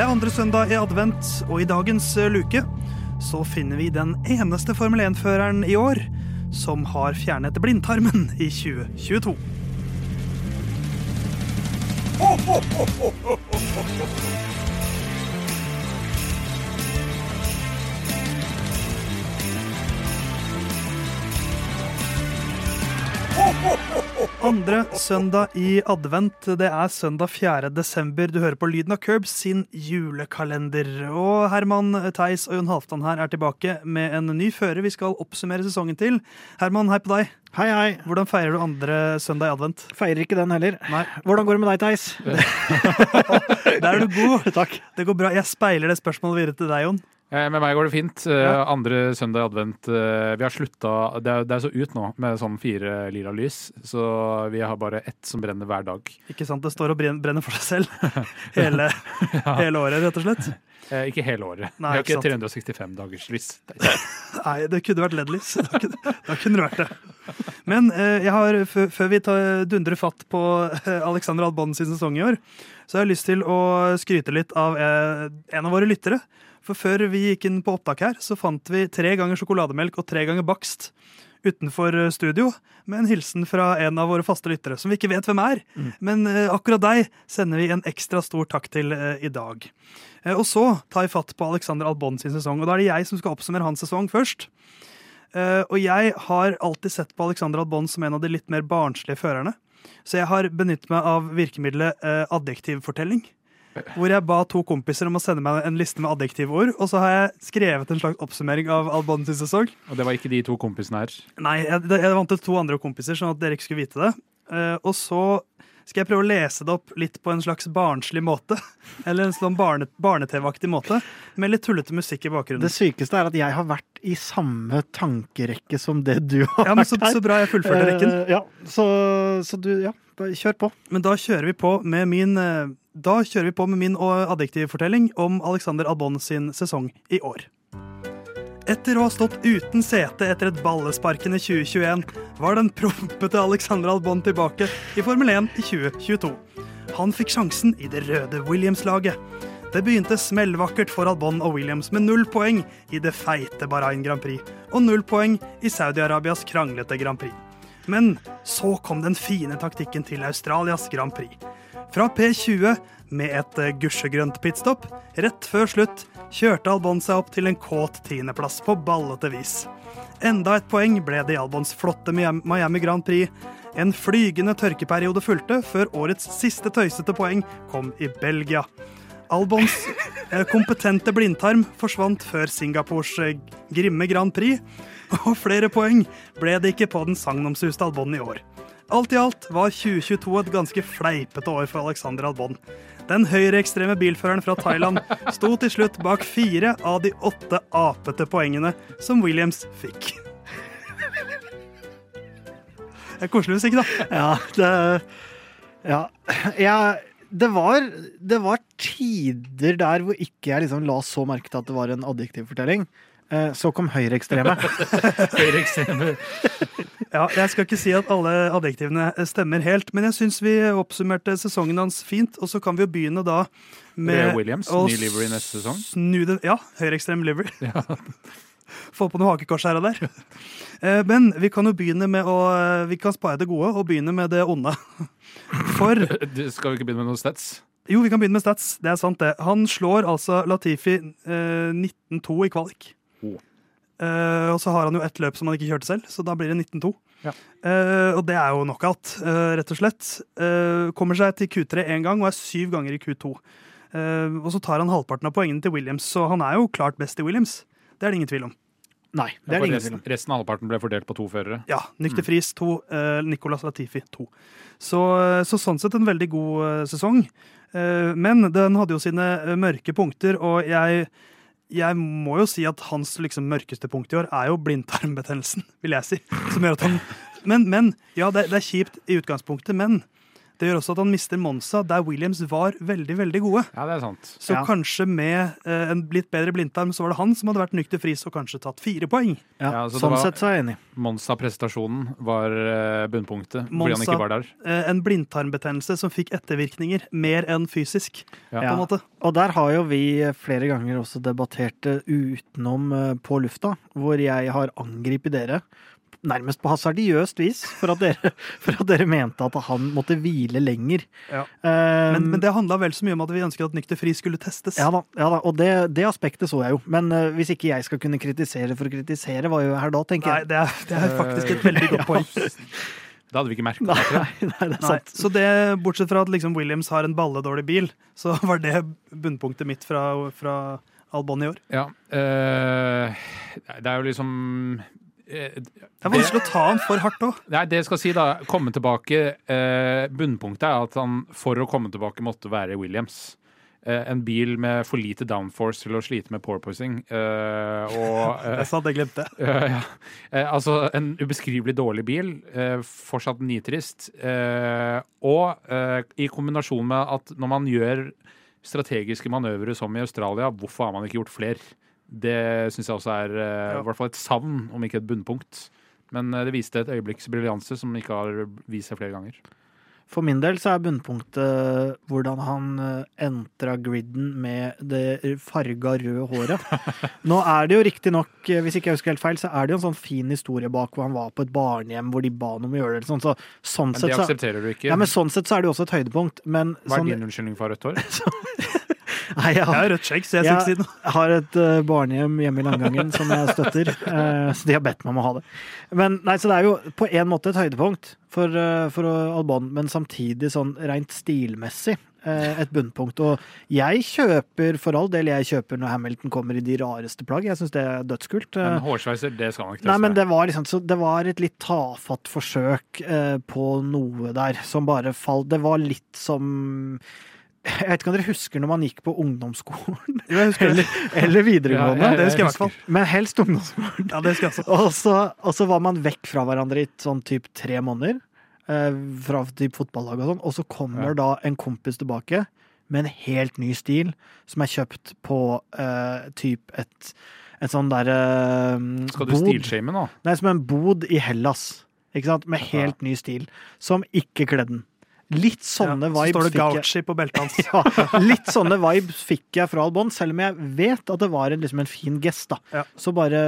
Det er andre søndag i advent, og i dagens eh, luke så finner vi den eneste Formel 1-føreren i år som har fjernet blindtarmen i 2022. Andre søndag i advent, det er søndag 4. desember. Du hører på Lyden av Curbs sin julekalender. Og Herman Theis og Jon Halvdan her er tilbake med en ny fører vi skal oppsummere sesongen til. Herman, hei på deg. Hei, hei. Hvordan feirer du andre søndag i advent? Feirer ikke den heller. Nei. Hvordan går det med deg, Theis? Der er du god. Takk. Det går bra. Jeg speiler det spørsmålet videre til deg, Jon. Eh, Med meg går det fint. Eh. Andre søndag i advent. eh, Vi har slutta det, er- det er så ut nå med sånn fire lilla lys, så vi har bare ett som brenner hver dag. Ikke sant? Det står og brenn- brenner for seg selv hele, hele året, rett og slett. Eh, Ikke hele året. Nei, vi har ikke ikke 365 dagers lys. Nei, det kunne vært LED-lys. Da da kunne det vært det. Men eh, jeg har, før, før vi tar, dundrer fatt på eh, Alexander Albon sin sesong i år, så har jeg lyst til å skryte litt av eh, en av våre lyttere. For før vi gikk inn på opptak her, så fant vi tre ganger sjokolademelk og tre ganger bakst utenfor eh, studio, med en hilsen fra en av våre faste lyttere, som vi ikke vet hvem er. Men eh, akkurat deg sender vi en ekstra stor takk til eh, i dag. Og så tar vi fatt på Alexander Albon sin sesong, og da er det jeg som skal oppsummere hans sesong først. Og jeg har alltid sett på Alexander Albon som en av de litt mer barnslige førerne. Så jeg har benyttet meg av virkemiddelet eh, adjektivfortelling. Hvor jeg ba to kompiser om å sende meg en liste med adjektivord. Og så har jeg skrevet en slags oppsummering av Albon sin sesong. Og det var ikke de to kompisene her. Nei, jeg, jeg vant til to andre kompiser, sånn at dere ikke skulle vite det. Uh, og så skal jeg prøve å lese det opp litt på en slags barnslig måte. Eller en sånn barne, barne-TV-aktig måte. Med litt tullete musikk i bakgrunnen. Det sykeste er at jeg har vært i samme tankerekke som det du har Ja, men så, vært her. så bra jeg fullførte rekken. Uh, ja, så, så du, ja, da, kjør på. Men da kjører vi på med min eh, Da kjører vi på med min adjektivfortelling om Alexander Albon sin sesong i år. Etter å ha stått uten sete etter et ballesparkende 2021, var den prompete Alexander Albon tilbake i Formel 1 i 2022. Han fikk sjansen i det røde Williams-laget. Det begynte smellvakkert for Albon og Williams med null poeng i det feite Bahrain Grand Prix, og null poeng i Saudi-Arabias kranglete Grand Prix. Men så kom den fine taktikken til Australias Grand Prix. Fra P20 med et eh, gusjegrønt pitstop, rett før slutt kjørte Albon seg opp til en kåt tiendeplass på ballete vis. Enda et poeng ble det i Albons flotte Miami Grand Prix. En flygende tørkeperiode fulgte før årets siste tøysete poeng kom i Belgia. Albons eh, kompetente blindtarm forsvant før Singapores eh, grimme Grand Prix, og flere poeng ble det ikke på den sagnomsuste Albon i år. Alt i alt var 2022 et ganske fleipete år for Alexander Albon. Den høyreekstreme bilføreren fra Thailand sto til slutt bak fire av de åtte apete poengene som Williams fikk. Det er koselig musikk, da. Ja, det Ja. Jeg, det, var, det var tider der hvor ikke jeg liksom la så merke til at det var en adjektivfortelling. Eh, Så kom høyreekstreme. Høyreekstreme. Ja, jeg skal ikke si at alle adjektivene stemmer helt, men jeg syns vi oppsummerte sesongen hans fint. Og så kan vi jo begynne da med Ray Williams, ny livery neste sesong. Det, ja, høyreekstrem livery. Ja. Få på noe hakekors her og der. Eh, Men vi kan jo begynne med å Vi kan spare det gode og begynne med det onde. For Du, Skal vi ikke begynne med noen stats? Jo, vi kan begynne med stats. Det er sant, det. Han slår altså Latifi eh, 19-2 i kvalik. Eh, og så har han jo ett løp som han ikke kjørte selv, så da blir det 19-2. Ja. Uh, og det er jo knockout, uh, rett og slett. Eh, kommer seg til Q3 én gang og er syv ganger i Q2. Eh, og så tar han halvparten av poengene til Williams, så han er jo klart best i Williams. Det er det ingen tvil om. Nei, det er det ingen tvil resten, om. resten av halvparten ble fordelt på to førere. Ja, Nykter Friis 2, eh, Nicolas Latifi to. Så, så sånn sett en veldig god sesong. Eh, men den hadde jo sine mørke punkter, og jeg, jeg må jo si at hans liksom, mørkeste punkt i år er jo blindtarmbetennelsen, vil jeg si. Som gjør at han Men, men ja, det, det er kjipt i utgangspunktet, men Det gjør også at han mister Monza, der Williams var veldig veldig gode. Ja, det er sant. Så Ja. kanskje med eh, en litt bedre blindtarm, så var det han som hadde vært nykter fris og kanskje tatt fire poeng. Ja, Ja, så sånn var- sett så er jeg enig. Monza-prestasjonen var eh, bunnpunktet, fordi han ikke var der. Eh, en blindtarmbetennelse som fikk ettervirkninger mer enn fysisk, Ja. på en måte. Og der har jo vi flere ganger også debattert det utenom eh, på lufta, hvor jeg har angripet dere nærmest på hasardiøst vis for at dere, for at dere mente at han måtte hvile lenger. Ja. Um, Men, men det handla vel så mye om at vi ønsket at nykter Fri skulle testes. ja da, ja da, og det, det aspektet så jeg jo. Men uh, hvis ikke jeg skal kunne kritisere for å kritisere, hva gjør jeg her da, tenker Nei, jeg. det er, det er faktisk et veldig godt poeng. Det hadde vi ikke merket. Nei, nei, det er Nei, så det, bortsett fra at liksom Williams har en balledårlig bil, så var det bunnpunktet mitt fra, fra Albon i år. Ja, Øh, det er jo liksom eh, Det er vanskelig å ta han for hardt òg. Nei, det jeg skal si da, komme tilbake eh, Bunnpunktet er at han for å komme tilbake måtte være Williams. Eh, en bil med for lite downforce til å slite med porpoising. Eh, og er sant, jeg glemte eh, ja. eh, Altså en ubeskrivelig dårlig bil. Eh, fortsatt nitrist. Eh, og eh, i kombinasjon med at når man gjør strategiske manøvre som i Australia, hvorfor har man ikke gjort flere? Det syns jeg også er eh, Ja. i hvert fall et savn, om ikke et bunnpunkt. Men eh, det viste et øyeblikks briljanse som ikke har vist seg flere ganger. For min del så er bunnpunktet hvordan han eh, entra griden med det farga røde håret. Nå er det jo riktignok, hvis ikke jeg husker helt feil, så er det jo en sånn fin historie bak hvor han var på et barnehjem hvor de ba han om å gjøre det. Sånn, så, sånn, Men det så, aksepterer du ikke. ja, men sånn sett så er det jo også et høydepunkt. Men Hva er sånn, din unnskyldning for rødt hår? nei, jeg Jeg har, har rødt skjegg, så jeg Ja. skal ikke si noe. jeg har et uh, barnehjem hjemme i Langangen som jeg støtter, uh, så de har bedt meg om å ha det. Men nei, så det er jo på en måte et høydepunkt for, uh, for Albon, men samtidig sånn rent stilmessig et bunnpunkt. Og jeg kjøper for all del, jeg kjøper når Hamilton kommer i de rareste plagg. Jeg syns det er dødskult. Men hårsveiser, det skal han ikke Nei, men det var liksom så Det var et litt tafatt forsøk eh, på noe der som bare falt Det var litt som Jeg vet ikke om dere husker når man gikk på ungdomsskolen? Eller, eller videregående. Ja, ja, ja, Det husker jeg i hvert fall. Men helst ungdomsskolen. Ja, det husker jeg også. Og så, var man vekk fra hverandre i sånn typ tre måneder. Eh, fra typ fotballag og sånn. Og så kommer da en kompis tilbake med en helt ny stil, som er kjøpt på eh, typ et, et sånn derre Skal du stilshame nå? Nei, som en bod i Hellas. Ikke sant? Med helt ny stil. Som ikke kledde den. Litt sånne Ja, så står vibes det fikk jeg. Gauchi på beltet hans. Ja, litt sånne vibes fikk jeg fra Albon, selv om jeg vet at det var en, liksom en fin gest. da. Ja. Så bare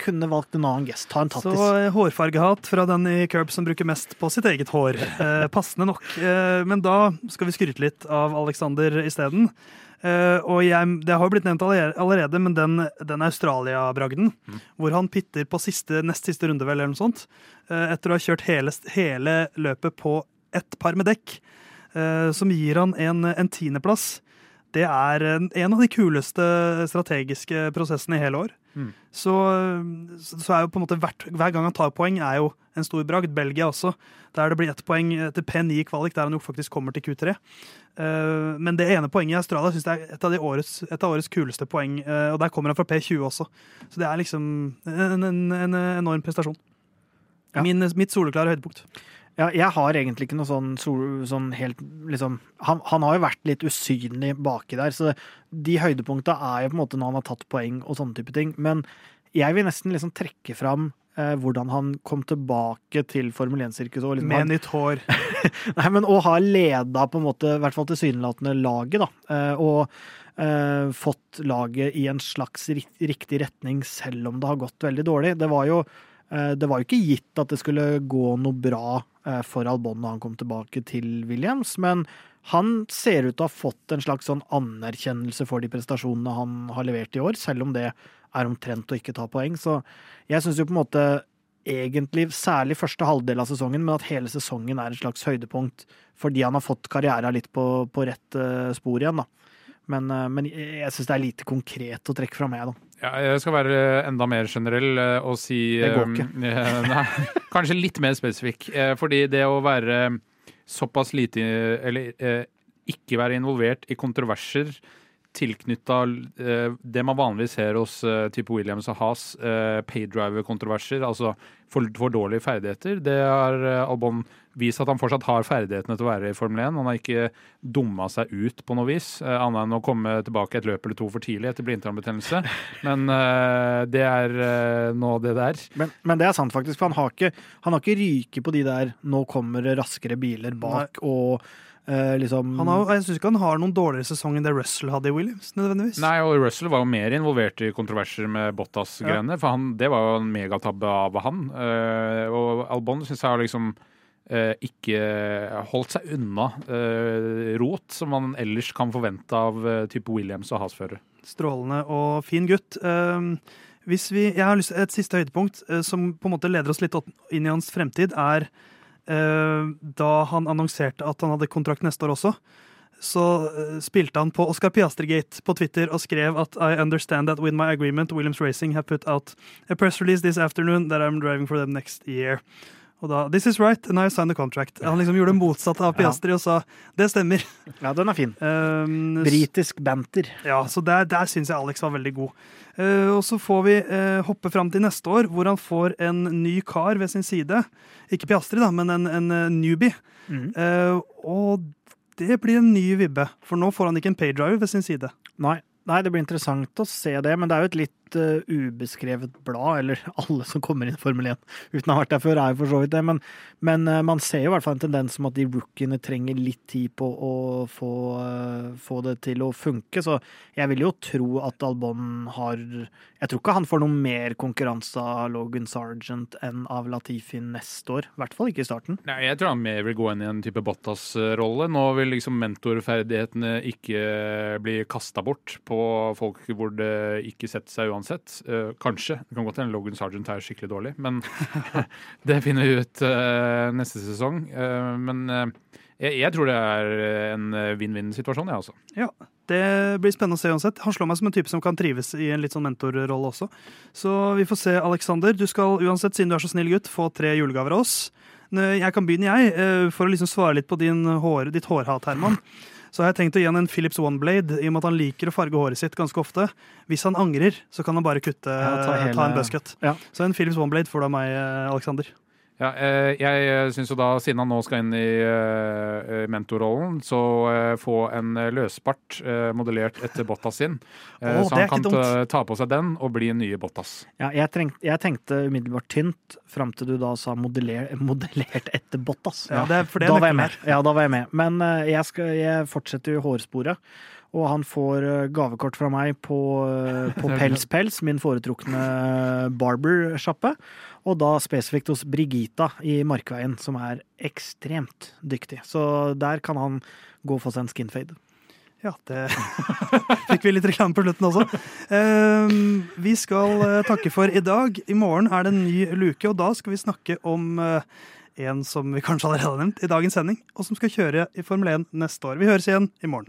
kunne valgt en annen gest. Ta en tattis. Så hårfargehat fra den i Curb som bruker mest på sitt eget hår. Eh, passende nok. Eh, men da skal vi skryte litt av Alexander isteden. Eh, og jeg, det har jo blitt nevnt allerede, men den, den Australia-bragden, hvor han pitter på siste, nest siste runde, vel, eller noe sånt, eh, etter å ha kjørt hele, hele løpet på ett par med dekk, eh, som gir han en, en tiendeplass. Det er en, en av de kuleste strategiske prosessene i hele år. Mm. Så, så er jo på en måte hvert, hver gang han tar poeng, er jo en stor bragd. Belgia også, der det blir ett poeng etter P9 kvalik, der han jo faktisk kommer til Q3. Uh, men det ene poenget i Australia synes jeg er et av, de årets, et av årets kuleste poeng, Uh, og der kommer han fra P20 også. Så det er liksom en, en, en enorm prestasjon. Ja. Min, mitt soleklare høydepunkt. Ja, jeg har egentlig ikke noe sånn, sånn helt liksom han, han har jo vært litt usynlig baki der, så de høydepunkta er jo på en måte når han har tatt poeng og sånne type ting. Men jeg vil nesten liksom trekke fram eh, hvordan han kom tilbake til Formel 1-sirkuset. Liksom, Med nytt hår. Nei, men å ha leda på en måte, i hvert fall tilsynelatende laget, da. eh, Og eh, fått laget i en slags riktig retning, selv om det har gått veldig dårlig. Det var jo, det var jo ikke gitt at det skulle gå noe bra eh, for Albon når han kom tilbake til Williams, men han ser ut til å ha fått en slags sånn anerkjennelse for de prestasjonene han har levert i år, selv om det er omtrent å ikke ta poeng. Så jeg syns jo på en måte egentlig særlig første halvdel av sesongen, men at hele sesongen er et slags høydepunkt fordi han har fått karriera litt på, på rett eh, spor igjen, da. Men, eh, men jeg syns det er lite konkret å trekke fra meg, da. Ja, jeg skal være enda mer generell eh, og si Det går ikke. eh, Nei, kanskje litt mer spesifikk. Eh, Fordi det å være såpass lite Eller eh, ikke være involvert i kontroverser tilknytta eh, det man vanligvis ser hos eh, type Williams og Haas, eh, paydriver-kontroverser, altså for, for dårlige ferdigheter. Det har eh, Albon vist at han fortsatt har ferdighetene til å være i Formel 1. Han har ikke dumma seg ut på noe vis, eh, annet enn å komme tilbake et løp eller to for tidlig etter blindtarmbetennelse. Men eh, det er eh, nå det det er. Men, men det er sant, faktisk. For han har ikke, han har ikke ryket på de der 'nå kommer det raskere biler bak' og Uh, liksom Han har, jeg syns ikke han har noen dårligere sesong enn det Russell hadde i Williams. nødvendigvis. Nei, og Russell var jo mer involvert i kontroverser med Bottas-greiene. For han, det var jo en megatabbe av han. Uh, og Albon syns jeg har liksom ikke holdt seg unna eh, rot, som man ellers kan forvente av eh, type Williams og Hasfører. Strålende og fin gutt. Hvis vi, jeg har lyst, Et siste høydepunkt eh, som på en måte leder oss litt inn i hans fremtid, er eh, da han annonserte at han hadde kontrakt neste år også. Så eh, spilte han på Oscar Piastri-gate på Twitter og skrev at I understand that with my agreement Williams Racing have put out a press release this afternoon that I'm driving for them next year. Og da, This is right, and I signed the contract. Han liksom gjorde det motsatte av Piastri og sa det stemmer. Ja, den er fin. Um, Britisk banter. ja, så der, der syns jeg Alex var veldig god. Uh, og så får vi uh, hoppe fram til neste år, hvor han får en ny kar ved sin side. Ikke Piastri, da, men en, en eh, newbie. Mm. Uh, og det blir en ny vibbe, for nå får han ikke en paydriver ved sin side. Nei. Nei, det blir interessant å se det, men det er jo et litt eh, ubeskrevet blad, eller alle som kommer inn i Formel 1 uten å ha vært der før, er jo for så vidt det. Men, men uh, man ser jo i hvert fall en tendens som at de rookiene trenger litt tid på å få, uh, få det til å funke. Så jeg vil jo tro at Albon har Jeg tror ikke han får noe mer konkurranse av Logan Sargent enn av Latifi neste år. I hvert fall ikke i starten. Nei, Jeg tror han mer vil gå inn i en type Bottas-rolle. Nå vil liksom mentorferdighetene ikke bli kasta bort på folk hvor det ikke setter seg uansett. Eh, kanskje. Det kan godt hende Logan Sargent er skikkelig dårlig, men det finner vi ut uh, neste sesong. Eh, men jeg, jeg tror det er en vinn-vinn-situasjon, jeg, også. Ja, Det blir spennende å se uansett. Han slår meg som en type som kan trives i en litt sånn mentorrolle også. Så vi får se, Alexander. Du skal uansett, siden du er så snill gutt, få tre julegaver av oss. Jeg kan begynne, jeg, for å liksom svare litt på hår, ditt hårhat, Herman. Så har jeg tenkt å gi han en Philips OneBlade, i og med at han liker å farge håret sitt ganske ofte. Hvis han angrer, så kan han bare kutte, Ja, ta hele- ta en buzzcut. Ja. Så en Philips OneBlade får du av meg, Aleksander. Alexander. Ja, eh, jeg syns jo da, siden han nå skal inn i eh, mentorrollen, så eh, få en eh, løsbart eh, modellert etter Bottas sin. Oh, så han kan dumt. ta, på seg den og bli nye Bottas. Ja, jeg, trengte, jeg tenkte umiddelbart tynt, fram til du da sa modeller, modellert etter Bottas. Ja, det for det da var jeg med. Ja, da var jeg med. Men eh, jeg, skal, jeg fortsetter jo hårsporet. Og han får eh, gavekort fra meg på, eh, på Pels Pels, min foretrukne barbersjappe. Og da spesifikt hos Brigita i Markveien, som er ekstremt dyktig. Så der kan han gå og få seg en skinfade. Ja, det fikk vi litt reklame på slutten også. Ehm, vi skal eh, takke for i dag. I morgen er det en ny luke, og da skal vi snakke om eh, en som vi kanskje allerede har nevnt i dagens sending, og som skal kjøre i Formel 1 neste år. Vi høres igjen i morgen.